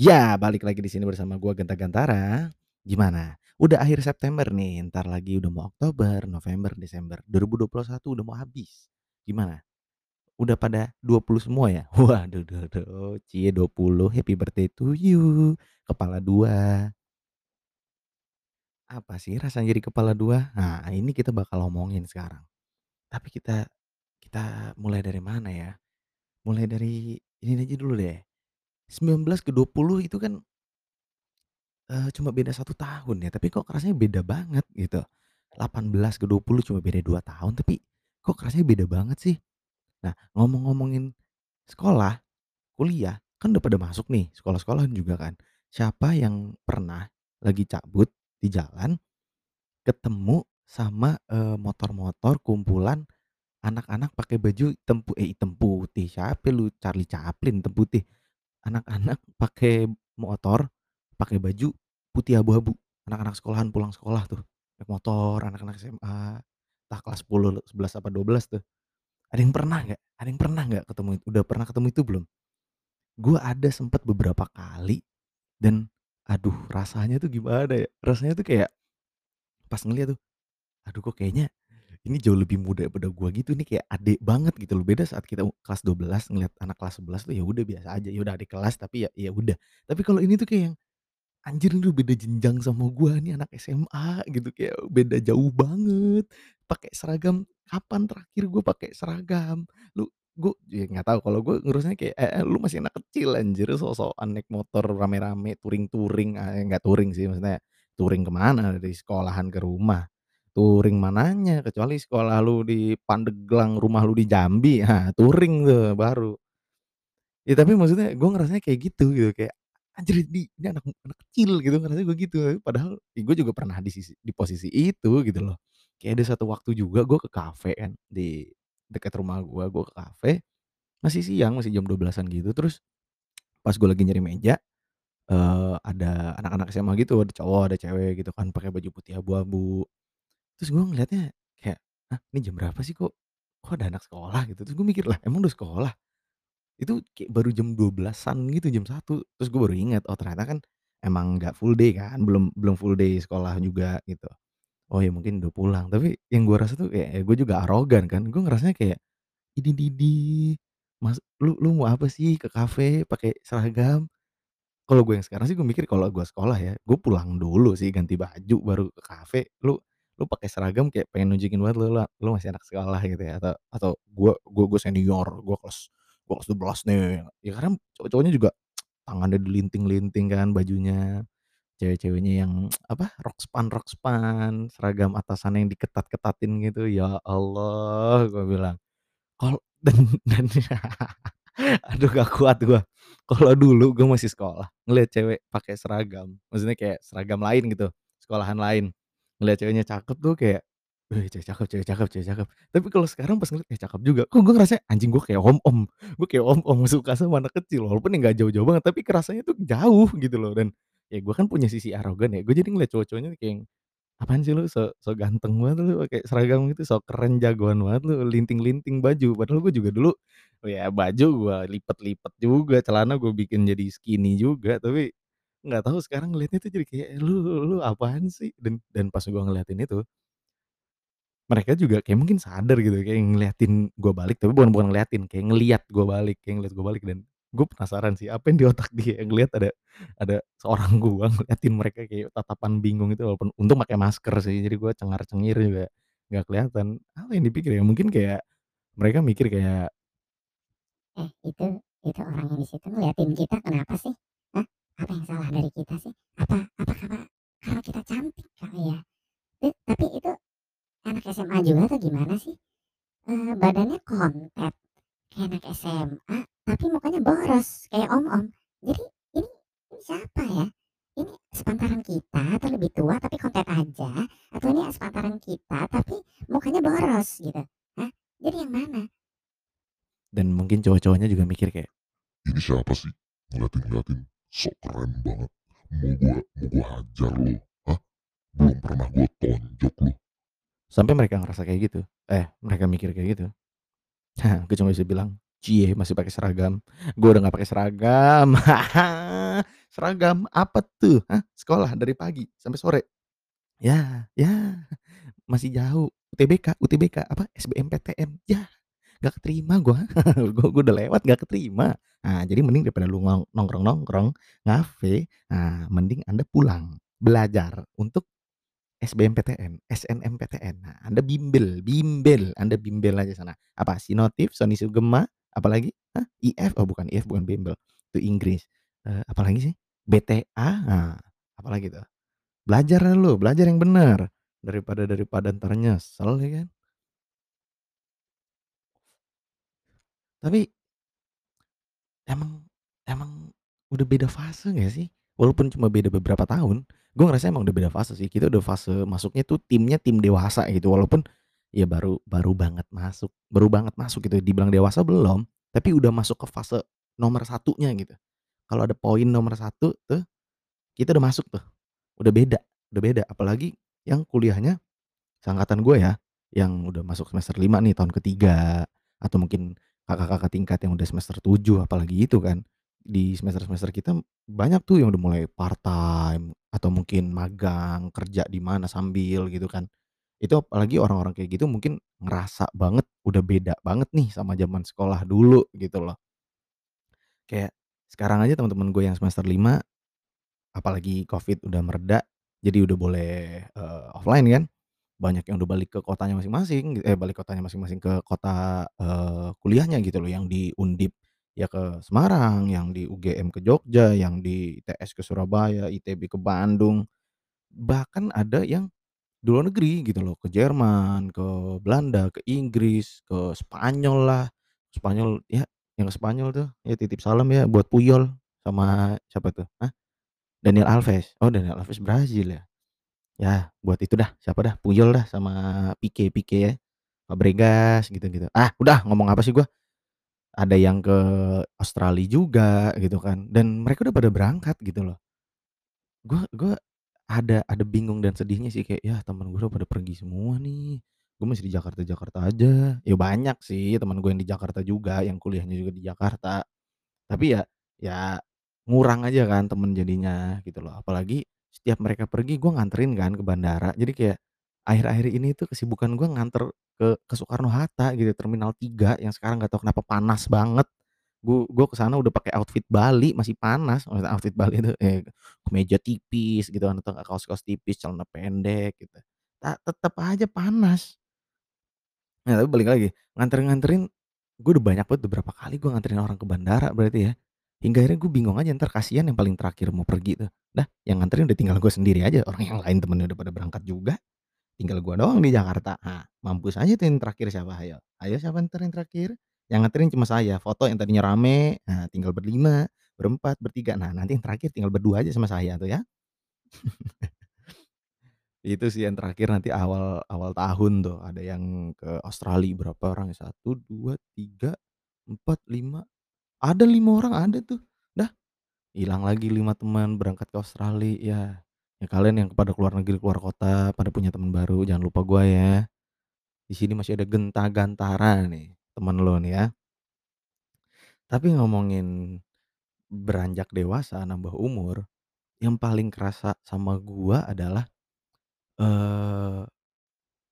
Ya, balik lagi di sini bersama gua Genta Gantara. Gimana? Udah akhir September nih, entar lagi udah mau Oktober, November, Desember. 2021 udah mau habis. Gimana? Udah pada 20 semua ya? Waduh duh duh, cie 20, happy birthday to you, kepala 2. Apa sih rasanya jadi kepala 2? Nah, ini kita bakal omongin sekarang. Tapi kita kita mulai dari mana ya? Mulai dari ini aja dulu deh. 19 ke 20 itu kan Eee, cuma beda satu tahun ya, tapi kok kerasanya beda banget gitu. 18 ke 20 cuma beda 2 tahun, tapi kok kerasanya beda banget sih. Nah, ngomong-ngomongin sekolah, kuliah, kan udah pada masuk nih, sekolah-sekolahan juga kan. Siapa yang pernah lagi cabut di jalan, ketemu sama, eee, motor-motor kumpulan anak-anak pakai baju hitam pu eh, hitam putih, siapa lu, Charlie Chaplin hitam putih. Anak-anak pakai motor, pakai baju putih abu-abu, anak-anak sekolahan pulang sekolah tuh, naik motor, anak-anak SMA, entah kelas 10, 11 apa 12 tuh. Ada yang pernah nggak? Ada yang pernah nggak ketemu it udah pernah ketemu itu belum? Gua ada sempet beberapa kali dan aduh rasanya tuh gimana ya, rasanya tuh kayak pas ngeliat tuh, aduh kok kayaknya ini jauh lebih muda daripada gua gitu nih, kayak adik banget gitu loh. Beda saat kita kelas 12 ngelihat anak kelas 11 tuh ya udah biasa aja, ya udah adik kelas tapi ya ya udah. Tapi kalau ini tuh kayak yang, anjir ini beda jenjang sama gua nih anak SMA gitu, kayak beda jauh banget. Pakai seragam, kapan terakhir gua pakai seragam? Lu gua ya nggak tahu kalau gua ngurusnya kayak, "Eh eh, lu masih anak kecil anjir, sok-sokan naik motor rame-rame, touring-touring," eee, nggak touring sih maksudnya, touring ke mana, dari sekolahan ke rumah. Touring mananya, kecuali sekolah lu di Pandeglang, rumah lu di Jambi, ha touring tuh baru. Ya tapi maksudnya gua ngerasanya kayak gitu, gitu kayak, "Anjir ini ini anak anak kecil," gitu ngerasanya gua gitu. Padahal ya gua juga pernah di sisi di posisi itu gitu loh. Kayak ada satu waktu juga gua ke kafe kan, di dekat rumah gua, gua ke kafe, masih siang, masih jam 12.00-an gitu, terus pas gua lagi nyari meja, eee, ada anak-anak SMA gitu, ada cowok, ada cewek gitu kan, pakai baju putih abu-abu. Terus gua ngeliatnya kayak, "Hah, ini jam berapa sih kok kok ada anak sekolah?" Gitu. Terus gua mikir, "Lah emang udah sekolah?" Itu kayak baru jam 12.00-an gitu, jam 1.00. Terus gue baru ingat, oh ternyata kan emang nggak full day kan, belum belum full day sekolah juga gitu. Oh ya mungkin udah pulang, tapi yang gue rasa tuh ya gue juga arogan kan, gue ngerasanya kayak, "Ini nih nih, mas lu lu mau apa sih ke kafe pakai seragam?" Kalau gue yang sekarang sih gue mikir kalau gue sekolah ya, gue pulang dulu sih ganti baju baru ke kafe. Lu lu pakai seragam kayak pengen nunjukin banget lu la lu masih anak sekolah gitu ya, atau atau gua gua gua senior, gua kelas gua kelas 12 nih. Ya karena cowok-cowoknya juga tangannya dilinting-linting kan bajunya, cewek-ceweknya yang apa, rok span rok span, seragam atasannya yang diketat-ketatin gitu, ya Allah gua bilang. Kal dan dan aduh gak kuat gua. Kalau dulu gua masih sekolah, ngelihat cewek pakai seragam, maksudnya kayak seragam lain gitu, sekolahan lain, ngelihat ceweknya cakep tuh kayak, "Wih cewek cakep cewek cakep cewek cakep." Tapi kalau sekarang pas ngelihat, "Eh cakep juga." Kok gua ngerasanya, anjing gua kayak om-om, gua kayak om-om suka sama anak kecil, walaupun ya nggak jauh-jauh banget, tapi kerasanya tuh jauh gitu loh. Dan ya gua kan punya sisi arogan ya, gua jadi ngelihat cowok-cowoknya kayak yang, "Apaan sih lu so sok ganteng banget lu pakai seragam gitu, sok keren, jagoan banget lu linting-linting baju." Padahal gua juga dulu, ya baju gua lipet-lipet juga, celana gua bikin jadi skinny juga, tapi nggak tahu sekarang ngelihatnya tuh jadi kayak, "Lu lu apaan sih?" Dan dan pas gua ngeliatin itu mereka juga kayak mungkin sadar gitu, kayak ngeliatin gua balik, tapi bukan bukan ngeliatin, kayak ngeliat gua balik, kayak ngeliat gua balik dan gue penasaran sih apa yang di otak dia ngelihat ada ada seorang gua ngeliatin mereka kayak tatapan bingung itu walaupun untung pakai masker sih, jadi gua cengar-cengir juga nggak kelihatan. Apa yang dipikir ya, mungkin kayak mereka mikir kayak Eh, itu itu orang yang di situ ngeliatin kita kenapa sih? Apa yang salah dari kita sih? Apa apa karena karena kita cantik kali ya? Eh, tapi itu anak SMA juga atau gimana sih? Eee, badannya kontet kayak anak SMA, tapi mukanya boros kayak om-om. Jadi ini ini siapa ya? Ini sepantaran kita atau lebih tua tapi kontet aja? Atau ini sepantaran kita tapi mukanya boros gitu? Hah? Jadi yang mana? Dan mungkin cowok-cowoknya juga mikir kayak Ini siapa sih? Ngeliatin-ngeliatin, sok keren banget. Mau gua mau gua hajar lu, hah? Belum pernah gua tonjok lu. Sampai mereka ngerasa kayak gitu, eh, mereka mikir kayak gitu. Gue cuma bisa bilang, "Cie masih pakai seragam." Gue udah nggak pakai seragam. Seragam apa tuh, hah? Sekolah dari pagi sampai sore. Ya ya, masih jauh. UTBK UTBK, apa, SBMPTN, yah nggak keterima gua. Gua gua udah lewat nggak keterima. Nah, jadi mending daripada lu ngong nongkrong-nongkrong, ngafe, nah mending Anda pulang, belajar untuk SBMPTN, SNMPTN. Nah, Anda bimbel bimbel, Anda bimbel aja sana. Apa, Sinotif, Sony Sugema, apalagi? Hah? IF? Oh bukan, IF bukan bimbel, itu Inggris. Eee, apalagi sih? BTA, nah, apalagi tuh? Belajar lu, belajar yang bener, daripada daripada entar nyesel ya kan? Tapi emang emang udah beda fase nggak sih? Walaupun cuma beda beberapa tahun, gue ngerasa emang udah beda fase sih. Kita udah fase masuknya tuh timnya tim dewasa gitu, walaupun ya baru baru banget masuk baru banget masuk gitu, dibilang dewasa belum, tapi udah masuk ke fase nomor satunya gitu. Kalau ada poin nomor satu tuh, kita udah masuk tuh, udah beda udah beda. Apalagi yang kuliahnya seangkatan gue ya, yang udah masuk semester 5 nih tahun ketiga, atau mungkin kakak-kakak tingkat yang udah semester 7 apalagi itu kan. Di semester-semester kita banyak tuh yang udah mulai part-time, atau mungkin magang, kerja di mana sambil gitu kan. Itu apalagi orang-orang kayak gitu mungkin ngerasa banget udah beda banget nih sama zaman sekolah dulu gitu loh. Kayak sekarang aja teman-teman gue yang semester 5, apalagi Covid udah mereda, jadi udah boleh, eee, offline kan. Banyak yang udah balik ke kotanya masing-masing, eh, balik kotanya masing-masing ke kota, eee, kuliahnya gitu loh, yang di Undip ya ke Semarang, yang di UGM ke Jogja, yang di ITS ke Surabaya, ITB ke Bandung, bahkan ada yang di luar negeri gitu loh, ke Jerman, ke Belanda, ke Inggris, ke Spanyol lah. Spanyol ya yang ke Spanyol tuh, ya titip salam ya buat Puyol sama siapa tuh, hah? Daniel Alves, oh Daniel Alves Brazil ya? Ya buat itu dah, siapa dah, Puyol dah sama Pique Pique ya, Fabregas gitu-gitu. Ah udah ngomong apa sih gua, ada yang ke Australia juga gitu kan, dan mereka udah pada berangkat gitu loh. Gua gua ada ada bingung dan sedihnya sih kayak, "Yah temen gue udah pada pergi semua nih, gue masih di Jakarta-Jakarta aja." Ya banyak sih temen gue yang di Jakarta juga, yang kuliahnya juga di Jakarta. Tapi ya ya ngurang aja kan temen jadinya gitu loh. Apalagi setiap mereka pergi gue nganterin kan ke bandara. Jadi kayak akhir-akhir ini tuh kesibukan gue nganter ke ke Soekarno-Hatta gitu, Terminal 3 yang sekarang nggak tahu kenapa panas banget. Gue gue ke sana udah pakai outfit Bali masih panas, maksudnya outfit Bali itu, eee, kemeja tipis gitu kan atau kaos-kaos tipis, celana pendek gitu. Ta tetep aja panas. Nah tapi balik lagi, nganterin-nganterin, gue udah banyak banget beberapa kali gue nganterin orang ke bandara berarti ya. Hingga akhirnya gue bingung aja entar kasihan yang paling terakhir mau pergi tuh. Dah yang nganterin udah tinggal gue sendiri aja, orang yang lain temennya udah pada berangkat juga, tinggal gua doang di Jakarta. Nah, mampus aja tuh yang terakhir siapa hayo? Ayo siapa entar yang terakhir? Yang nganterin cuma saya, foto yang tadinya rame, nah tinggal berlima, berempat, bertiga, nah nanti yang terakhir tinggal berdua aja sama saya tuh ya. Itu sih yang terakhir nanti awal awal tahun tuh, ada yang ke Australia berapa orang ya, 1, 2, 3, 4, 5, ada 5 orang ada tuh. Dah, hilang lagi 5 teman berangkat ke Australia. Ya, ya kalian yang pada keluar negeri, keluar kota, pada punya teman baru, jangan lupa gua ya. Di sini masih ada Genta-Gantara nih, temen lo nih ya. Tapi ngomongin beranjak dewasa, nambah umur, yang paling kerasa sama gua adalah, eee,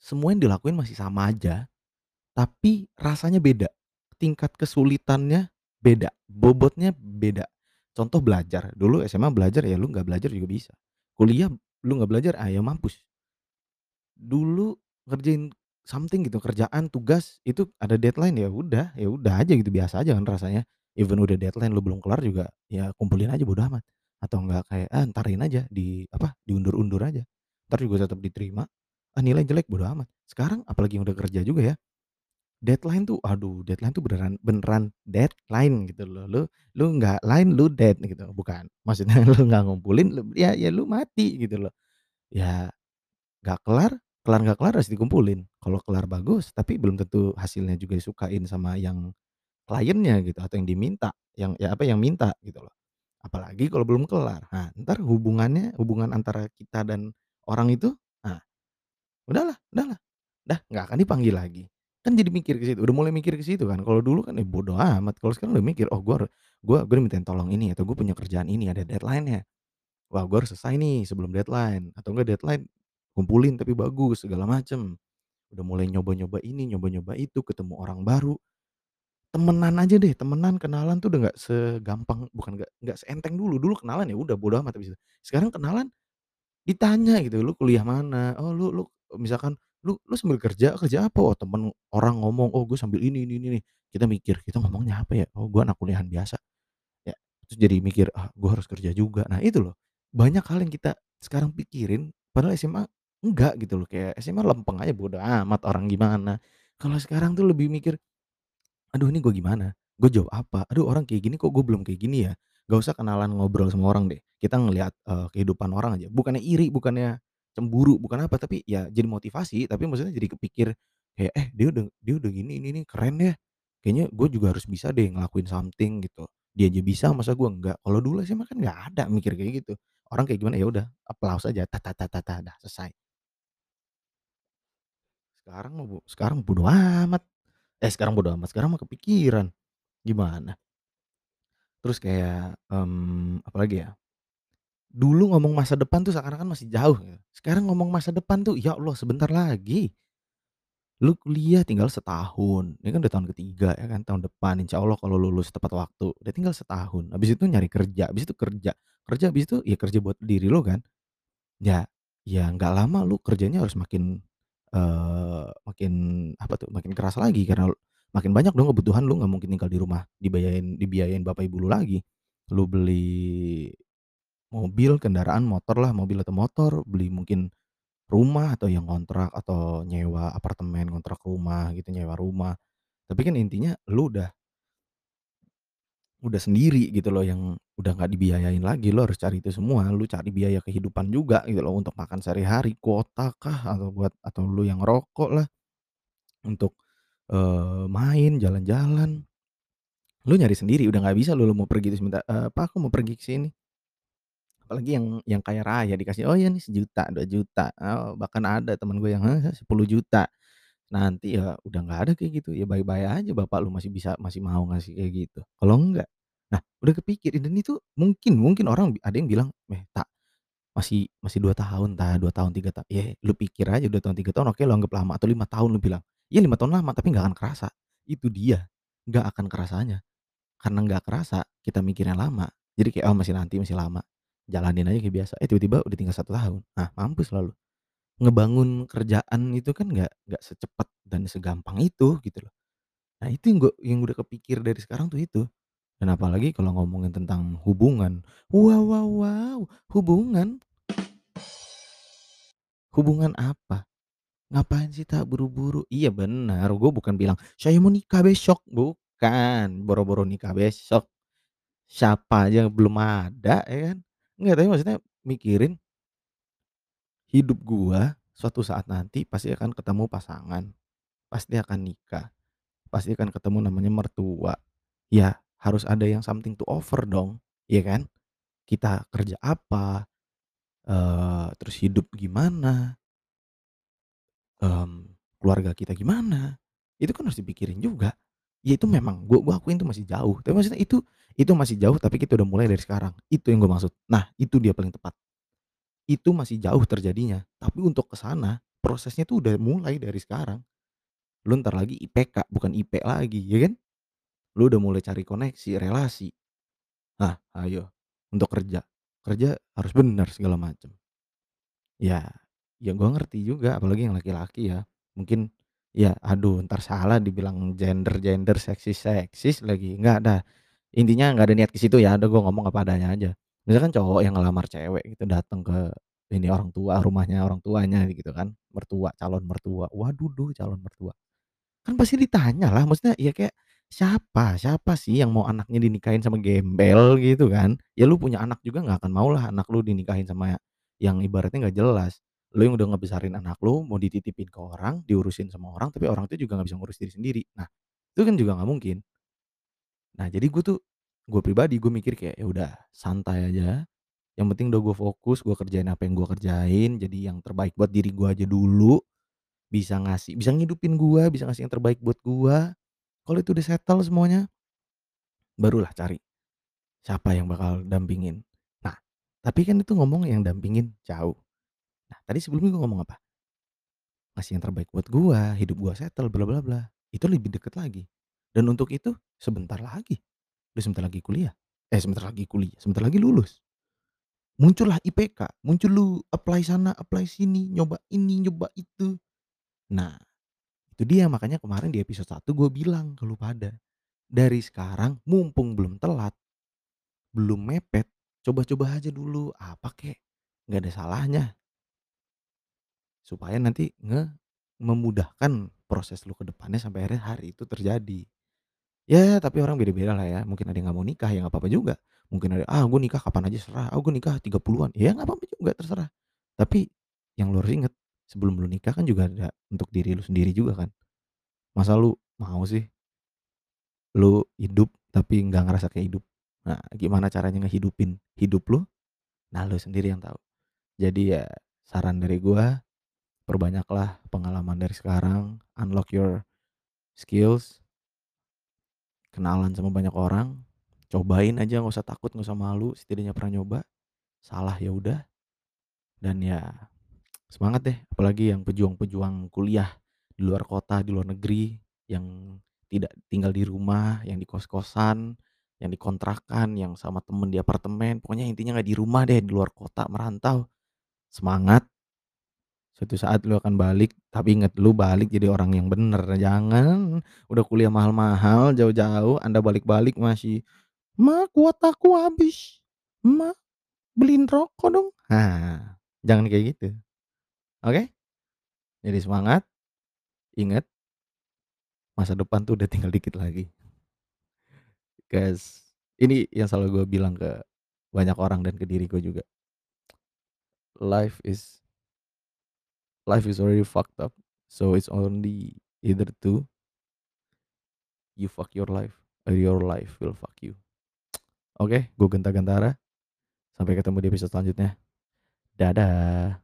semua yang dilakuin masih sama aja, tapi rasanya beda. Tingkat kesulitannya beda, bobotnya beda. Contoh belajar, dulu SMA belajar ya lu nggak belajar juga bisa. Kuliah lu nggak belajar, ah, ya mampus. Dulu ngerjain something gitu, kerjaan, tugas, itu ada deadline, ya udah ya udah aja gitu, biasa aja kan rasanya. Even udah deadline lu belum kelar juga, ya kumpulin aja bodo amat. Atau enggak kayak, ah, entarin aja, di apa, diundur-undur aja. Entar juga tetep diterima, ah, nilai jelek bodo amat. Sekarang apalagi yang udah kerja juga ya, deadline tuh, aduh deadline tuh beneran beneran deadline gitu loh. Lu lu nggak line, lu dead gitu, bukan, maksudnya lu nggak ngumpulin, lu ya ya lu mati gitu loh. Ya nggak kelar, kelar nggak kelar harus dikumpulin. Kalau kelar bagus, tapi belum tentu hasilnya juga disukain sama yang kliennya gitu, atau yang diminta, yang ya apa, yang minta gitu loh. Apalagi kalau belum kelar. Nah, entar hubungannya hubungan antara kita dan orang itu, nah, udahlah udahlah. dah nggak akan dipanggil lagi. Kan jadi mikir ke situ, udah mulai mikir ke situ kan. Kalau dulu kan ya bodo amat, kalau sekarang udah mikir, "Oh gua haru gua gua dimintain tolong ini atau gue punya kerjaan ini, ada deadline-nya. Wah gue harus selesai nih sebelum deadline, atau enggak deadline kumpulin tapi bagus segala macem." Udah mulai nyoba-nyoba ini, nyoba-nyoba itu, ketemu orang baru. Temenan aja deh, temenan, kenalan tuh udah nggak segampang bukan nggak nggak seenteng dulu. Dulu kenalan ya udah bodo amat itu. Sekarang kenalan ditanya gitu, "Lu kuliah mana? Oh lu lu" misalkan, "Lu lu sambil kerja, kerja apa?" Oh temen orang ngomong, "Oh gue sambil ini ini ini nih." Kita mikir, "Kita ngomongnya apa ya? Oh gue anak kuliahan biasa." Ya, terus jadi mikir, "Ah gue harus kerja juga." Nah itu loh, banyak hal yang kita sekarang pikirin, padahal SMA enggak gitu loh, kayak SMA lempeng aja bodo amat orang gimana. Kalau sekarang tuh lebih mikir, "Aduh ini gue gimana? Gue jawab apa? Aduh orang kayak gini kok gue belum kayak gini ya?" Gak usah kenalan ngobrol sama orang deh, kita ngelihat, eee, kehidupan orang aja, bukannya iri, bukannya cemburu, bukan apa, tapi ya jadi motivasi, tapi maksudnya jadi kepikir kayak, "Eh dia udah dia udah gini, ini nih, keren ya. Kayaknya gue juga harus bisa deh ngelakuin something gitu. Dia aja bisa masa gue enggak?" Kalau dulu SMA kan nggak ada mikir kayak gitu. Orang kayak gimana, ya udah applause aja, dah selesai. Sekarang bo sekarang bodo amat. Eh sekarang bodo amat, sekarang mah kepikiran. Gimana? Terus kayak, mmm, apalagi ya? Dulu ngomong masa depan tuh seakan-akan masih jauh gitu, sekarang ngomong masa depan tuh, ya Allah sebentar lagi. Lu kuliah tinggal setahun, ini kan udah tahun ke-3 ya kan, tahun depan. Insya Allah kalau lulus tepat waktu, udah tinggal setahun, habis itu nyari kerja, habis itu kerja, kerja habis itu ya kerja buat diri lu kan. Ya ya nggak lama lu kerjanya harus makin, eee, makin apa tuh, makin keras lagi. Karena makin banyak dong kebutuhan, lu nggak mungkin tinggal di rumah dibiayain dibiayain bapak ibu lu lagi. Lu beli mobil, kendaraan, motor lah, mobil atau motor, beli mungkin rumah atau yang ngontrak atau nyewa apartemen, ngontrak rumah gitu, nyewa rumah. Tapi kan intinya lu udah udah sendiri gitu loh yang udah nggak dibiayain lagi, lu harus cari itu semua, lu cari biaya kehidupan juga gitu loh untuk makan sehari-hari, kuota kah, atau buat atau lu yang ngerokok lah, untuk, eee, main, jalan-jalan. Lu nyari sendiri, udah nggak bisa lu lu mau pergi minta, eee, "Pak aku mau pergi ke sini." Apalagi yang yang kaya raya dikasih, "Oh ya nih Rp1.000.000, Rp2.000.000." Oh bahkan ada temen gue yang, "Heeh, Rp10.000.000." Nanti ya udah nggak ada kayak gitu, ya bye-bye aja bapak lu masih bisa masih mau ngasih kayak gitu, kalau enggak nah udah kepikir dan itu mungkin mungkin orang ada yang bilang, "Eh Tak, masih masih 2 tahun Ta, 2 tahun, 3 ta" ya lu pikir aja 2 tahun, 3 tahun oke lu anggap lama atau 5 tahun lu bilang, iya 5 tahun lama tapi nggak akan kerasa, itu dia, nggak akan kerasanya. Karena nggak kerasa, kita mikirnya lama, jadi kayak, "Oh masih nanti, masih lama." Jalanin aja kayak biasa, eh tiba-tiba udah tinggal 1 tahun, nah mampus lah lu. Ngebangun kerjaan itu kan nggak nggak secepat dan segampang itu gitu loh. Nah itu yang gue yang udah kepikir dari sekarang tuh itu. Dan apalagi kalau ngomongin tentang hubungan, wow wow wow, hubungan hubungan apa? Ngapain sih Tak buru-buru? Iya benar, gue bukan bilang, "Saya mau nikah besok." Bukan, boro-boro nikah besok. Siapa aja belum ada ya kan. Enggak, tapi maksudnya mikirin hidup gua suatu saat nanti pasti akan ketemu pasangan, pasti akan nikah, pasti akan ketemu namanya mertua. Ya harus ada yang something to offer dong, iya kan? Kita kerja apa, eee, terus hidup gimana mmm, keluarga kita gimana, itu kan harus dipikirin juga. Ya itu memang gua gua akuin itu masih jauh, tapi maksudnya itu itu masih jauh tapi kita udah mulai dari sekarang, itu yang gua maksud. Nah itu dia paling tepat. Itu masih jauh terjadinya, tapi untuk ke sana prosesnya tuh udah mulai dari sekarang. Lu entar lagi IPK bukan IP lagi, ya kan? Lu udah mulai cari koneksi, relasi. Nah ayo untuk kerja, kerja harus bener segala macem. Ya ya gua ngerti juga apalagi yang laki-laki ya, mungkin ya aduh entar salah dibilang gender-gender, seksis-seksis lagi, enggak dah. Intinya nggak ada niat ke situ ya, udah gua ngomong apa adanya aja. Misalkan cowok yang ngelamar cewek gitu dateng ke ini orang tua, rumahnya orang tuanya gitu kan, mertua, calon mertua, waduh duh calon mertua. Kan pasti ditanya lah, maksudnya ya kayak siapa siapa sih yang mau anaknya dinikahin sama gembel gitu kan. Ya lu punya anak juga nggak akan maulah anak lu dinikahin sama yang ibaratnya nggak jelas. Lu yang udah ngebesarin anak lu mau dititipin ke orang, diurusin sama orang, tapi orang itu juga nggak bisa ngurus diri sendiri. Nah itu kan juga nggak mungkin. Nah jadi gue tuh, gue pribadi gue mikir kayak, ya udah santai aja, yang penting udah gue fokus, gue kerjain apa yang gue kerjain, jadi yang terbaik buat diri gue aja dulu. bisa ngasih bisa ngehidupin gua, bisa ngasih yang terbaik buat gua. Kalau itu udah settle semuanya barulah cari siapa yang bakal dampingin. Nah, tapi kan itu ngomong yang dampingin jauh. Nah, tadi sebelumnya gua ngomong apa? Ngasih yang terbaik buat gua, hidup gua settle, bla bla bla. Itu lebih deket lagi. Dan untuk itu sebentar lagi, lu sebentar lagi kuliah, eh sebentar lagi kuliah, sebentar lagi lulus. Muncullah IPK, muncul lu apply sana, apply sini, nyoba ini, nyoba itu. Nah, itu dia makanya kemarin di episode 1 gua bilang ke lu pada, dari sekarang mumpung belum telat, belum mepet, coba-coba aja dulu, apa kek, nggak ada salahnya. Supaya nanti nge memudahkan proses lu ke depannya sampai akhirnya hari itu terjadi. Ya tapi orang beda-beda lah ya, mungkin ada yang nggak mau nikah, ya nggak apa-apa juga. Mungkin ada, "Ah gue nikah kapan aja serah, ah gue nikah 30-an." Ya nggak apa-apa juga, terserah. Tapi yang lu harus inget, sebelum lu nikah kan juga ada untuk diri lu sendiri juga kan. Masa lu mau sih lu hidup tapi nggak ngerasa kayak hidup. Nah, gimana caranya ngehidupin hidup lu? Nah, lu sendiri yang tahu. Jadi ya saran dari gua, perbanyaklah pengalaman dari sekarang, unlock your skills. Kenalan sama banyak orang, cobain aja nggak usah takut, nggak usah malu, setidaknya pernah nyoba. Salah ya udah. Dan ya semangat deh, apalagi yang pejuang-pejuang kuliah di luar kota, di luar negeri, yang tidak tinggal di rumah, yang di kos-kosan, yang di kontrakan, yang sama temen di apartemen, pokoknya intinya nggak di rumah deh, di luar kota, merantau. Semangat. Suatu saat lu akan balik, tapi inget lu balik jadi orang yang bener, jangan udah kuliah mahal-mahal, jauh-jauh, Anda balik-balik masih, "Ma, kuotaku habis. Ma, beliin rokok dong." Nah, jangan kayak gitu. Oke? Jadi semangat. Ingat masa depan tuh udah tinggal dikit lagi. Guys, ini yang selalu gua bilang ke banyak orang dan ke diri gua juga. Life is life is already fucked up, so it's only either to you fuck your life or your life will fuck you. Oke, gua Genta Gantara. Sampai ketemu di episode selanjutnya. Dadah.